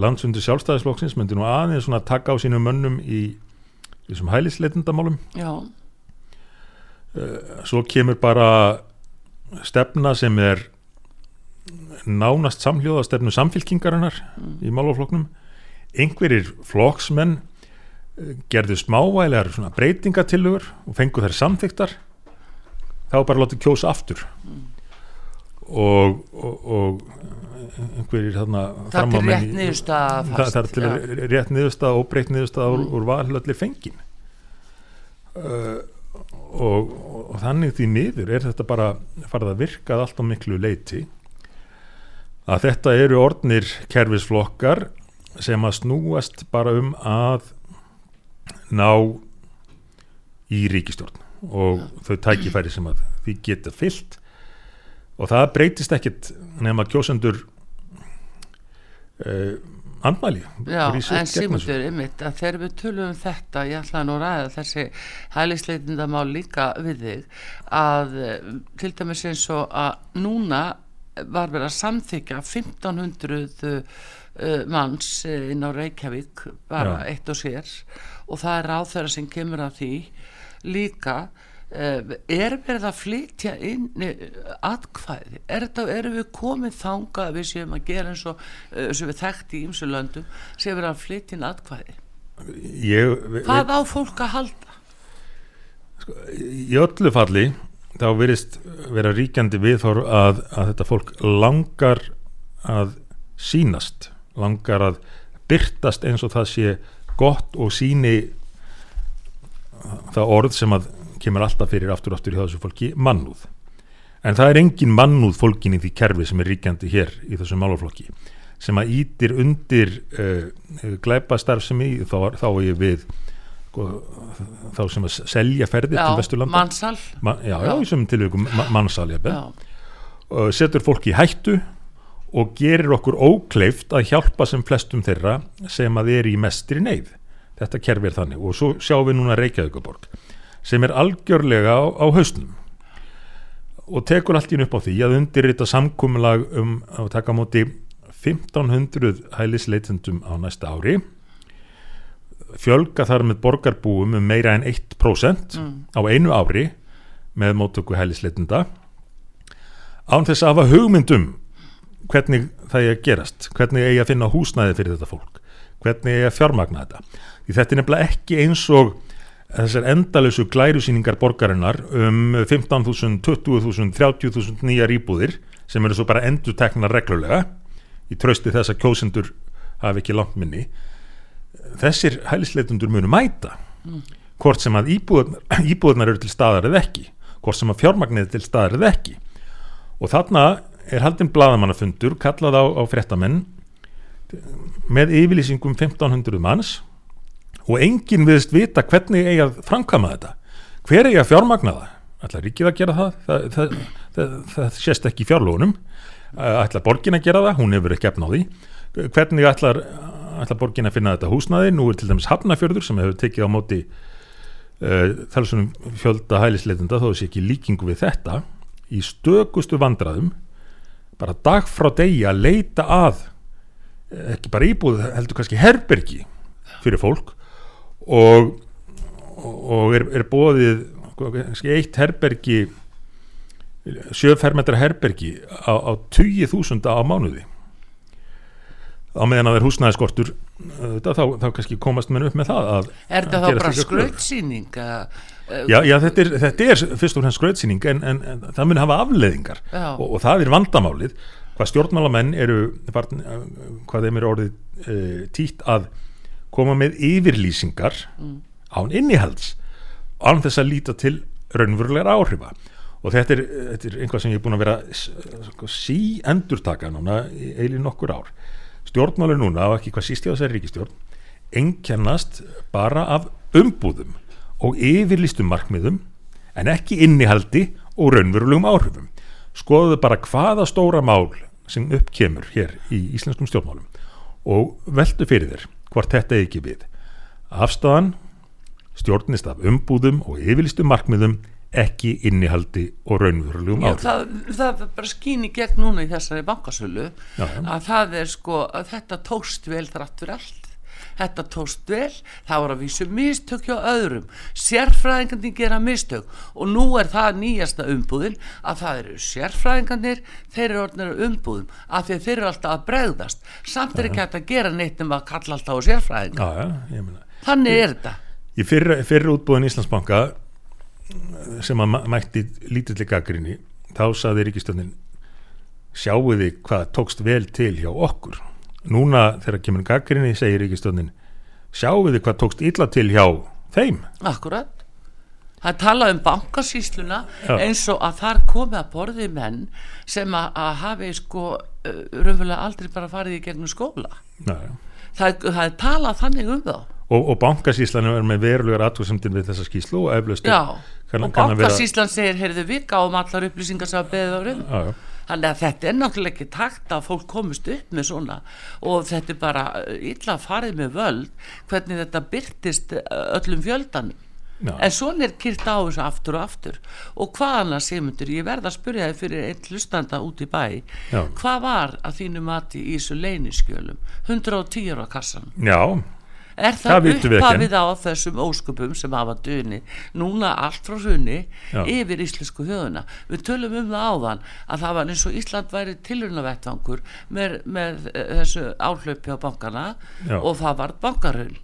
landsundur sjálfstæðisflokksins myndi nú aðeins svona taka á sínum mönnum í þessum hælisleitundamálum Já. Uh, svo kemur bara stefna sem er nánast samhljóða stefnu samfylkingarinnar í málafloknum einhverjir flokksmenn uh, gerðu smávælegar breytingatillögur og fengu þær samþyktar þá bara látið kjósa aftur. Og, og, og einhverjir þarna Það er rétt niðurstaða það, er rétt niðurstaða og breytt niðurstaða úr, Mm. úr valhöllir fengin. Uh, og, og þannig því miður er þetta bara farið að virka að allt á miklu leiti að þetta eru orðnir kerfisflokkar sem að snúast bara um að ná í ríkistjórn og þau tækifæri sem að því geta fyllt og það breytist ekkit nema kjósendur uh, andmæli Já, en. Simundur, ymmit, að þegar við tölum um þetta, ég ætla nú að ræða þessi hælisleitindamál líka við þig, að eh, til dæmis eins og að núna var verið að samþykja 1500 uh, manns eh, inn á Reykjavík, bara Já. eitt og sér, og það er ráþæra sem kemur að því líka, uh, er verið að flytja inn eh, atkvæði, er þetta, erum við komið þangað að við séum að gera eins og sem við þekkt í ymsu löndum sem við að flytja inn atkvæði? Ég, hvað á fólk að halda? Í öllu falli þá virðist vera ríkjandi viðhor að, að þetta fólk langar að sínast langar að byrtast eins og það sé gott og síni það orð sem að kemur alltaf fyrir aftur aftur hjá þessu fólki mannúð. En það er engin mannúð fólkin í því kerfi sem er ríkjandi hér í þessu málaflokki. Sem að ítir undir uh, glæpa starfsemi þá, þá er við sko, þá sem að selja ferðir til Vesturlanda. mannsal Ma, já, já, tilvíkum ma mannsal setur fólk í hættu og gerir okkur ókleift að hjálpa sem flestum þeirra sem að er í mestri neyð. Þetta kerfi er þannig. Og svo sjáum við núna Reykjavíkuborg sem er algjörlega á, á hausnum. Og tekur allt í einu upp á því að undirrita samkomulag um að taka móti 1500 hælisleitendum á næsta ári fjölga þar með borgarbúum um meira en 1% á einu ári með móttöku hælisleitenda. Án þess að hafa hugmyndum hvernig það er að gerast hvernig eigi að finna húsnæði fyrir þetta fólk hvernig eigi að fjármagna þetta. Því þetta er nefnilega ekki eins og þessar endalösu glærusýningar borgarinnar um 15.000, 20.000, 30.000 nýjar íbúðir sem eru svo bara endur teknar reglulega. Í trösti þess að kjósendur hafi ekki langt minni þessir hælisleitundur munu mæta. Hvort sem að íbúðnar, íbúðnar eru til staðar eða ekki. Hvort sem að fjármagnið er til staðar eða ekki. Og þarna er haldin bladamannafundur kallað á, á fréttamenn með yfirlýsingum 1500 manns. Og enginn viðst vita hvernig eigi að framkama þetta. Hver eigi að fjármagna það? Ætla ríkið að gera það? Það, það, það, það sést ekki í fjárlónum ætla borgin að gera það, hún hefur ekki efna á því. Hvernig ætlar, ætlar borgin að finna þetta húsnaði, nú er til dæmis Hafnafjörður sem hefur tekið á móti uh, þalsunum fjölda hælisleitenda þó þessi ekki líkingu við þetta í stökustu vandraðum bara dag frá degi að leita að eh, ekki bara íbúð heldur kannski herbergi fyrir fólk. Og, og er, er bóðið kannski eitt herbergi sjöfermetra herbergi á, á 20.000 á mánuði á meðan að það er húsnæðiskortur þá, þá, þá kannski komast menn upp með það að, er þetta þá bara skrautsýning eh, Já, já þetta, er, þetta er fyrst og fremst skrautsýning en, en, en það mun hafa afleðingar og, og það er vandamálið hvað stjórnmálamenn eru farn, hvað þeim er orðið uh, títt að koma með yfirlýsingar án innihalds án þess að líta til raunverulegar áhrifa. Og þetta er, þetta er einhvað sem ég er búin að vera sko, sí endurtaka núna eilin nokkur ár stjórnmáli núna og ekki hvað síst hjá þessari ríkistjórn einkennast bara af umbúðum og yfirlýstum markmiðum en ekki innihaldi og raunverulegum áhrifum. Skoðuðu bara hvaða stóra mál sem uppkemur hér í íslenskum stjórnmálum og veldu fyrir þér hvort þetta ekki við. Afstæðan stjórnist af umbúðum og yfirlýstum markmiðum ekki innihaldi og raunverulegum Já, áhrifum. það, það bara skýn í gegn núna í þessari bankasölu Já, já. að það er sko að þetta tókst vel þrátt fyrir allt. Þetta tókst vel, það voru að vísu mistök hjá öðrum, sérfræðingarnir gera mistök og nú er það nýjasta umbúðin að það eru sérfræðingarnir, þeir eru orðinir umbúðum af því að þeir eru alltaf að bregðast. Samt er ekki hægt að gera neitt um að kalla alltaf á sérfræðingar, já, já, ég meina. Þannig er þetta. Í fyrra, fyrra útbúðin Íslandsbanka sem að mæ- mætti lítilli gaggrinni, þá saði Ríkistöndin sjáu þið hvað tókst vel til hjá okkur. Núna þegar kemur gaggrinni segir Ríkistöndin sjáu þið hvað tókst illa til hjá þeim. Akkurat. Það er talað um bankasýsluna Já. eins og að þar komi að borði menn sem að, að hafi sko uh, raunverulega aldrei bara farið í gegnum skóla. Já. Það, það er talað þannig um þá. Og, og bankasíslanum er með verulegar aðtúrsamtin við þessa skýslu og eflaust kann, og að vera segir, heyrðu við gáum allar upplýsingar sem að beðið á raun. já, já. Þannig að þetta er náttúrulega ekki takt að fólk komist upp með svona og þetta er bara uh, illa farið með völd hvernig þetta byrtist uh, öllum fjöldanum. Já. En svona er kýrt á þessu aftur og aftur og hvað annars semundur, ég verða að spyrja þið fyrir einn hlustanda út í bæ Já. hvað var að þínu mati í þessu leyniskjölum 110 ára kassan já, er Það það upphafið á þessum ósköpum sem hafa duni núna allt frá hrunni yfir íslensku þjóðuna við tölum um það áðan að það var eins og Ísland væri tilrunavettvangur með, með eh, þessu áhlaupi á bankana Já. og það var bankarhund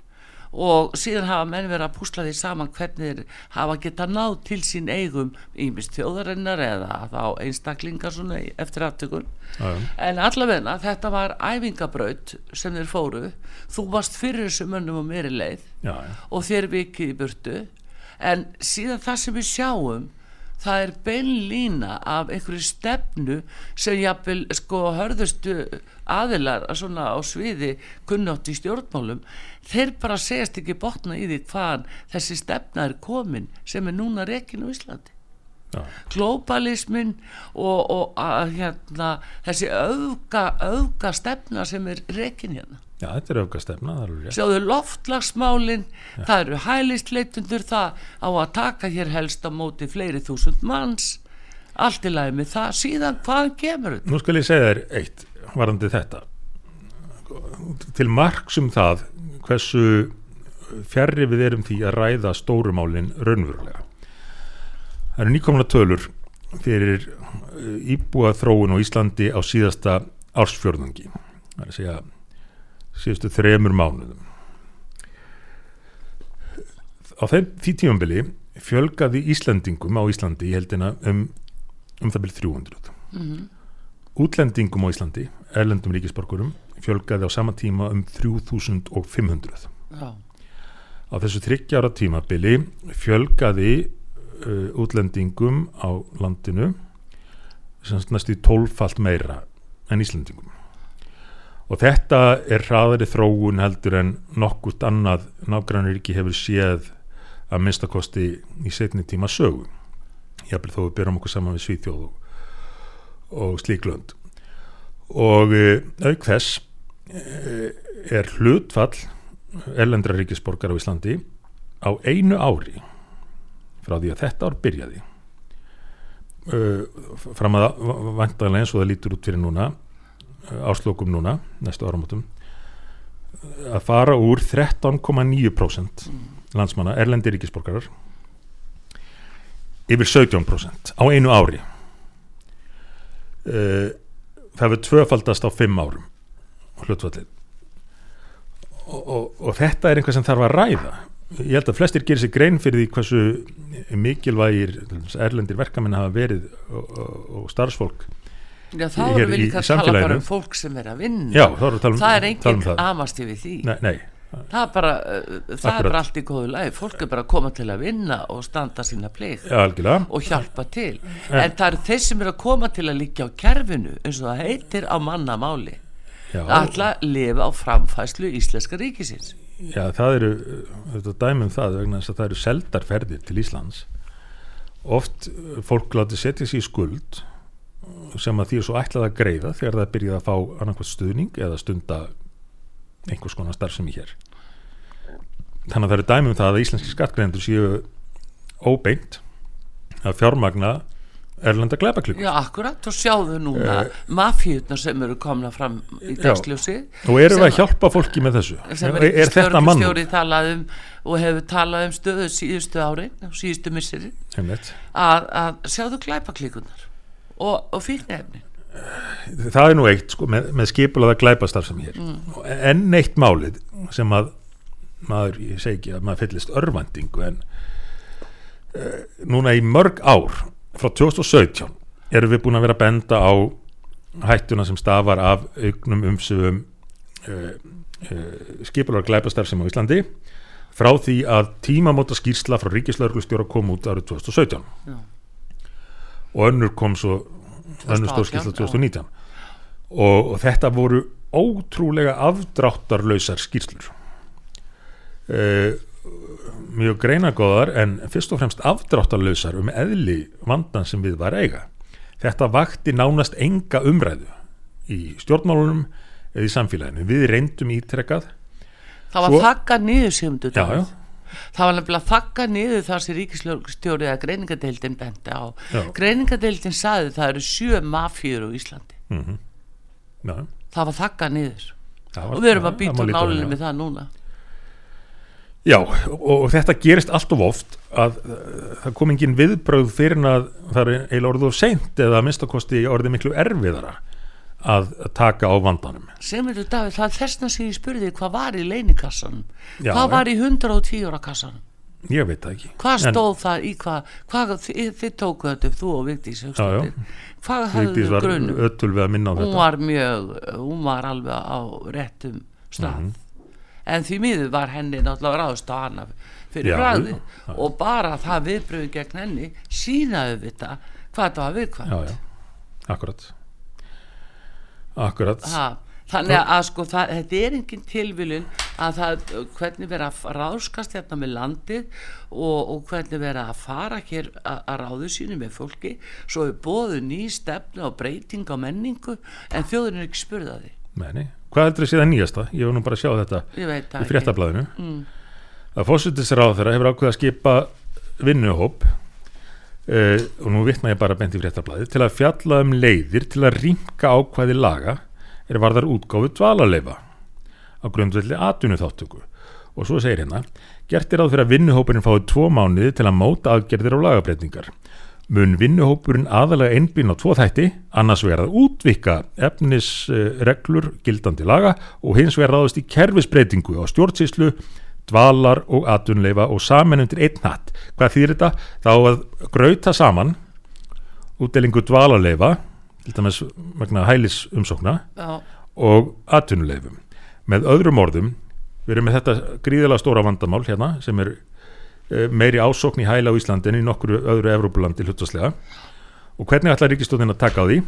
og síðan hafa menn verið að púsla því saman hvernig hafa geta náð til sín eigum ímist þjóðarinnar eða þá einstaklingar svona eftir aftökun en allavegna þetta var æfingabraut sem þeir fóru. Þú varst fyrir þessu mönnum og mér í leið já, já. og þér vikið í burtu. En síðan það sem við sjáum það er beinlína af einhverju stefnu sem jafnvel sko hörðustu aðilar að svona á sviði kunnátt í stjórnmálum. Þeir bara segjast ekki botna í því hvaðan þessi stefna er komin sem er núna rekin á Íslandi já. globalismin og, og að, hérna, þessi öfga, öfga stefna sem er rekin hérna. Já þetta er alveg rétt. sjáðu loftlagsmálin það eru hælistleitundur það á að taka hér helst á móti fleiri þúsund manns. Allt í lagi með það. Síðan hvaðan kemur þetta? Nú skal ég segja þér eitt varandi þetta. Til marks um það hversu fjarrri við erum því að ræða stórumálin raunverulega það eru nýkomna tölur fyrir eh, íbúa þróun á Íslandi á síðasta ársfjörðungi það er að segja síðustu þremur mánuðum. Á þeim því tímambili fjölgaði Íslandingum á Íslandi í heldina um, um það byrð 300 útlendingum á Íslandi, erlendum ríkisborgurum, fjölgaði á sama tíma um 3500. Já, Á þessu þryggjára tímabili fjölgaði uh, útlendingum á landinu sagt næstu tólfalt meira en Íslandingum. Og þetta er hraðari þróun heldur en nokkurt annað nágrannuríki hefur séð að minnstakosti í setni tíma sögu. Jafnvel þó við byrjum okkur saman við Svíþjóð og, og slíklönd. Og uh, auk þess uh, er hlutfall erlendra ríkisborgar á Íslandi á einu ári frá því að þetta ár byrjaði. Uh, fram að vantanlega eins og það lítur út fyrir núna uh, áslokum núna, næstu áramótum að fara úr 13,9% landsmanna, erlendi ríkisborgarar yfir 17% á einu ári. Uh, það hefur tvöfaldast á fimm árum hlutfallið. Og, og, og þetta er einhvað sem þarf að ræða ég held að flestir gerir sér grein fyrir því hversu mikilvægir erlendir verkamenn hafa verið og, og, starfsfólk Já þá erum við líka að tala bara um fólk sem er að vinna. Já, við tala um, það er tala engin um það. amast yfir því. Nei, nei, það er bara, uh, það er bara allt í góðu lagi. Fólk er bara að koma til að vinna og standa sína algjörlega. og hjálpa til. En það eru þeir sem eru að koma til að liggja á kerfinu eins og það heitir á mannamáli að lifa á framfæslu íslenska ríkisins já, það eru þetta dæmum það vegna þess að það eru seldarferðir til Íslands. Oft uh, fólk láti setja sér í skuld sem að því er svo ætlað að greiða þegar það byrjaði að fá annarkvæmt stuðning eða stunda einhvers konar starfsemi hér. Þannig að það eru dæmum það að íslenski skattgreðendur séu óbeint að fjármagna erlenda glæpaklíkur Já, akkurat, og sjáðu núna uh, mafíutnar sem eru komna fram í dagsljósi og erum við að hjálpa fólki með þessu? er, er þetta mann talað um, og hefur talað um stöðu síðustu ári, síðustu misseri að, að sjáðu glæpaklíkunar og, og fíknefni það er nú eitt sko, með, með skipulaða glæpastar sem hér. Mm. en eitt málið sem að maður, ég segi ekki að maður fyllist örvandingu en uh, núna í mörg ár frá 2017 erum við búin að vera að benda á hættuna sem stafar af augnum umsöfum uh, uh, skipular glæpastar sem á Íslandi frá því að tímamóta skýrsla frá Ríkislauglustjóra kom út árið 2017 Já. og önnur kom svo önnur stórskýrsla 2019 og, og þetta voru ótrúlega afdráttarlausar skýrslur. Uh, mjög greinagóðar en fyrst og fremst afdráttarlausar um eðli vandan sem við var eiga. Þetta vakti nánast enga umræðu í stjórnmálunum eða í samfélaginu. Við reyndum ítrekkað. Það var Svo... þakka niður þú talað. Það var nefnilega þakka niður þar sem ríkisljóðstjórið að greiningadeildin bendi á. Já. Greiningadeildin saði það eru sjö mafjur á Íslandi. Mm -hmm. Það var þakka niður. Var, og við erum að býta nálunum með það núna. Já, og, og þetta gerist allt of oft að uh, það kom engin viðbröð fyrir að það er eiginlega orðið of seint eða að minnstakosti orðið miklu erfiðara að taka á vandanum. Semur þú Davíð, það er þessna sem ég spurði hvað var í leinikassanum, Já, hvað var í 110 ára kassanum? Ég veit það ekki. Hvað stóð en, það í hvað, hvað þið, þið tókuðu þetta upp, þú og Vigdís, hvað hafðu þau grunum? Vigdís var öll við að minna á þetta. Hún var mjög, hún var alveg á réttum stað. Mm -hmm en því miður var henni náttúrulega ráðst á hana fyrir ræði og bara það viðbröðu gegn henni sínaðu við það hvað það var viðkvæmt. Já, já. Akkurat. Akkurat. Ha, Þannig að sko það, þetta er engin tilviljun að það, hvernig vera að ráðskast hérna með landið og, og hvernig vera að fara hér að, að ráðu sínu með fólki. Svo er bóðu ný stefnu og breyting á menningu en þjóðin er ekki spurðaði Menni hvað heldur þið séð að nýjasta? Ég var nú bara að sjá þetta í fréttablaðinu mm. að fósutisráð þeirra hefur ákveð að skipa vinnuhóp uh, og nú vittna ég bara bent í fréttablaði til að fjalla um leiðir til að ringa ákvæði laga er varðar útgáfi dvalarleifa á grundvelli atvinnu þáttöku og svo segir hérna gert er áð fyrir að vinnuhópurinn fái tvo mánuði til að móta aðgerðir á lagabreitningar mun vinnuhópurinn aðalega einbín á tvo þætti, annars verða útvika efnisreglur gildandi laga og hins verða aðast í kerfisbreytingu á stjórnsíslu, dvalar og atunleifa og saman undir einn hatt. Hvað þýr þetta? Þá að grauta saman útdelingu dvalarleifa, til dæmis vegna hælis umsókna Já. og atunleifum. Með öðrum orðum, við erum með þetta gríðilega stóra vandamál hérna sem er meiri ásókn í hæla á Íslandin í nokkru öðru Evrópulandi hlutaslega og hvernig ætlar Ríkistóðin að taka á því?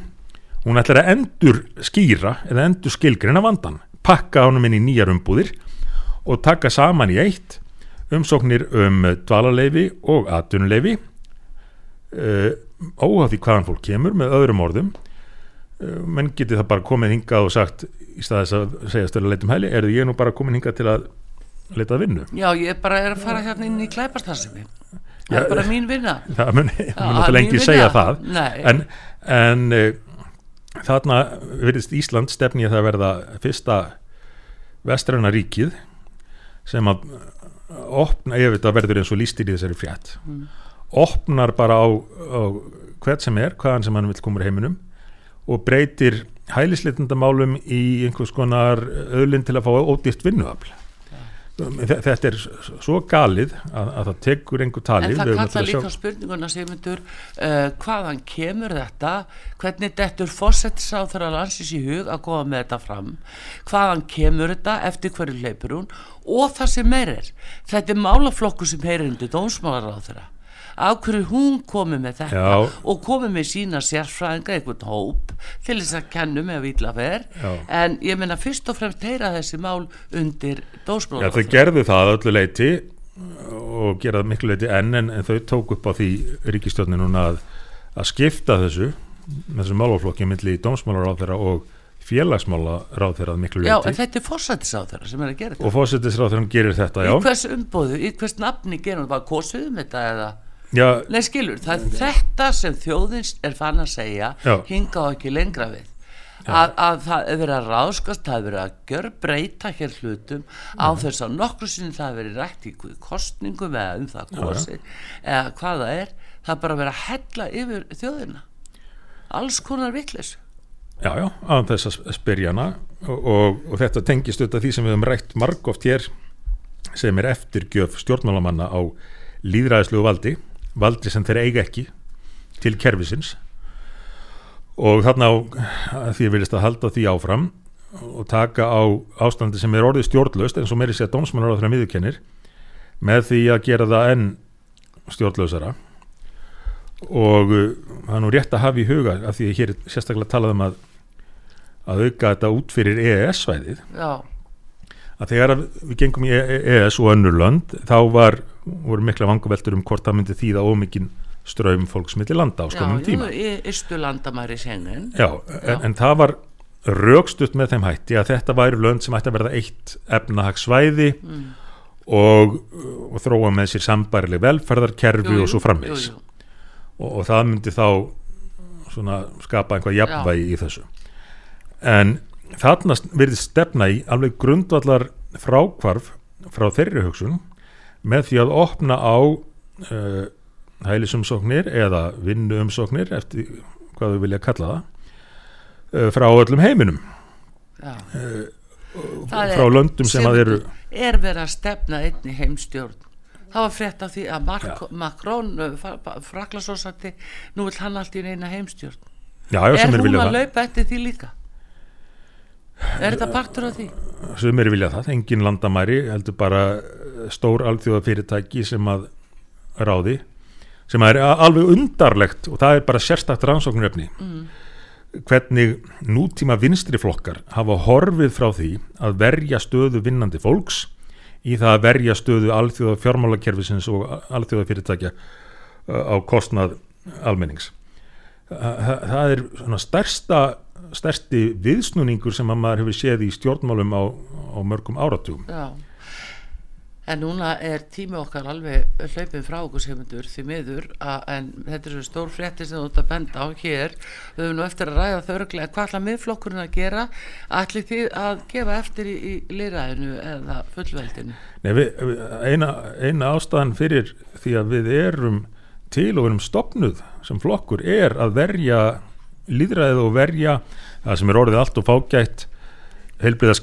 Hún ætlar að endur skýra eða endur skilgrina vandan pakka ánum inn í nýjar umbúðir og taka saman í eitt umsóknir um dvalarleifi og atvinnuleifi uh, óhaf því hvaðan fólk kemur með öðrum orðum. Uh, menn geti það bara komið hingað og sagt í staðis að segja stölu leitum hæli, er ég nú bara komið hingað til að letað vinnu. Já, ég bara er að fara hérna inn í klæpastarsimi það er bara mín vinna. það mun náttúrulega lengi segja það. En, en uh, þarna verðist Ísland stefni að það verða fyrsta vestræna ríkið sem að opna, ef þetta verður eins og lístir í þessari frétt. Mm. opnar bara á, á hvert sem er, hvaðan sem hann vil koma í heiminum og breytir hælisleitundamálum í einhvers konar öðlinn til að fá ódýrt vinnuafl þetta er svo galið að, að það tekur einhver talið. En það kalla líka sjá... spurninguna Sigmundur uh, hvaðan kemur þetta? Hvernig dettur fósettisáð þegar landsins í hug að góða með þetta fram? Hvaðan kemur þetta? Eftir hverju leipur hún? Og það sem meir er þetta er málaflokku sem heyrir undir dómsmálar á þeirra af hverju hún komið með þetta Já. og komið með sína sérfræðinga einhvern hóp til þess að kennu með vilafer en ég menna fyrst og fremst heyra þessi mál undir dósbróðar. Já þau gerðu það öllu leiti og geraði miklu leiti enn en, en þau tók upp á því ríkistjónin núna að, að skipta þessu þessu málaflokki millir í dómsmálar á þeirra og félagsmála ráð þeirra miklu leiti. Já, en þetta er fósættisráð þeirra sem er að gera þetta. Og fósættisráð þeirra gerir þetta, já. Í hvers umbóðu, í hvers nafni gerum það, var kosuðum þetta eða? Já, Nei skilur, það er þetta sem þjóðins er fann að segja Já. hinga á ekki lengra við. Að, að það er verið að ráðskast það er verið að gjör breyta hér hlutum á þess að nokkru sinni það er verið rætt í kostningum eða um það kosi eða hvað það er það er bara verið að hella yfir þjóðina. Alls konar vitlis já, já, án þess að spyrja hana. Og, og, og þetta tengist auðvitað því sem við höfum rætt margóft hér sem er eftirgjöf stjórnmálamanna á líðræðislegu valdi valdi sem þeir eiga ekki til kerfisins. Og þarna á að því viljast að halda því áfram og taka á ástandi sem er orðið stjórnlaust eins og meiri sér dómsmannar á þeirra miðurkennir með því að gera það enn stjórnlausara. Og uh, það er nú rétt að hafa í huga af því að hér er sérstaklega talað um að að auka þetta út fyrir EES-svæðið já, að þegar við gengum í EES og önnur lönd þá var, voru mikla vangaveltur um hvort það myndi þýða ómikinn ströym fólksmiðli landa á já, jú, tíma. í ystu landamæri sengen Já, en, en það var rögstutt með þeim hætti að þetta væri lönd sem ætti að verða eitt efnahagsvæði Mm. og, og þróa með sér sambærileg velferðarkerfi og svo jú, jú. og, og það myndi þá svona skapa einhvað jafnvægi í þessu. En þarna verið stefna í alveg grundvallar frákvarf frá þeirri hugsun með því að opna á uh, hælisumsóknir eða vinnuumsóknir eftir hvað þau vilja kalla það uh, frá öllum heiminum. Uh, frá löndum sem að eru er verið að stefna einni heimstjórn. Það var frétt af því að Mark, Macron fraklasósandi, nú vil hann allt í eina heimstjórn. Já, já, er hún vilja að það. laupa eftir því líka er þetta partur af því? Sem er vilja það, engin landamæri heldur bara eh, stór alþjóða fyrirtæki sem að ráði sem er a- alveg undarlegt og það er bara sérstakt rannsóknarefni. Mm. hvernig nútíma vinstri flokkar hafa horfið frá því að verja stöðu vinnandi fólks í það að verja stöðu alþjóða fjármálakerfisins og alþjóða fyrirtækja uh, á kostnað almennings. Það er svona stærsta stærsti viðsnúningur sem að maður hefur séð í stjórnmálum á, á mörgum áratugum. Já. en núna er tími okkar alveg hlaupin frá okkur semundur því miður að, en þetta er svo stór frétti sem þú ert að benda á hér. Við höfum nú eftir að ræða þau örglega hvað ætla miðflokkurinn að gera? Ætli þið að gefa eftir í, í lýræðinu eða fullveldinu? Nei, við, eina, eina ástæðan fyrir því að við erum til og erum stopnuð sem flokkur er að verja líðræðið og verja það sem er orðið allt og fágætt heilbriða.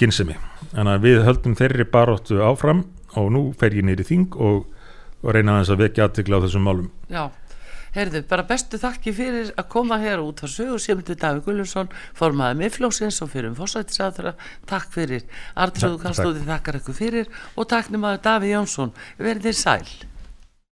Þannig að við höldum þeirri baróttu áfram og nú fer ég neyri þing og, og reyna aðeins að vekja aðtikla á þessum málum. Já, heyrðu, bara bestu þakki fyrir að koma hér út á sögu Simundur Davík Gullursson, formaði miðflóksins og fyrir um fórsættisáþra, takk fyrir. Artrúðu Kallstóði þakkar ykkur fyrir og takk nemaður Davíð Jónsson, verðið sæl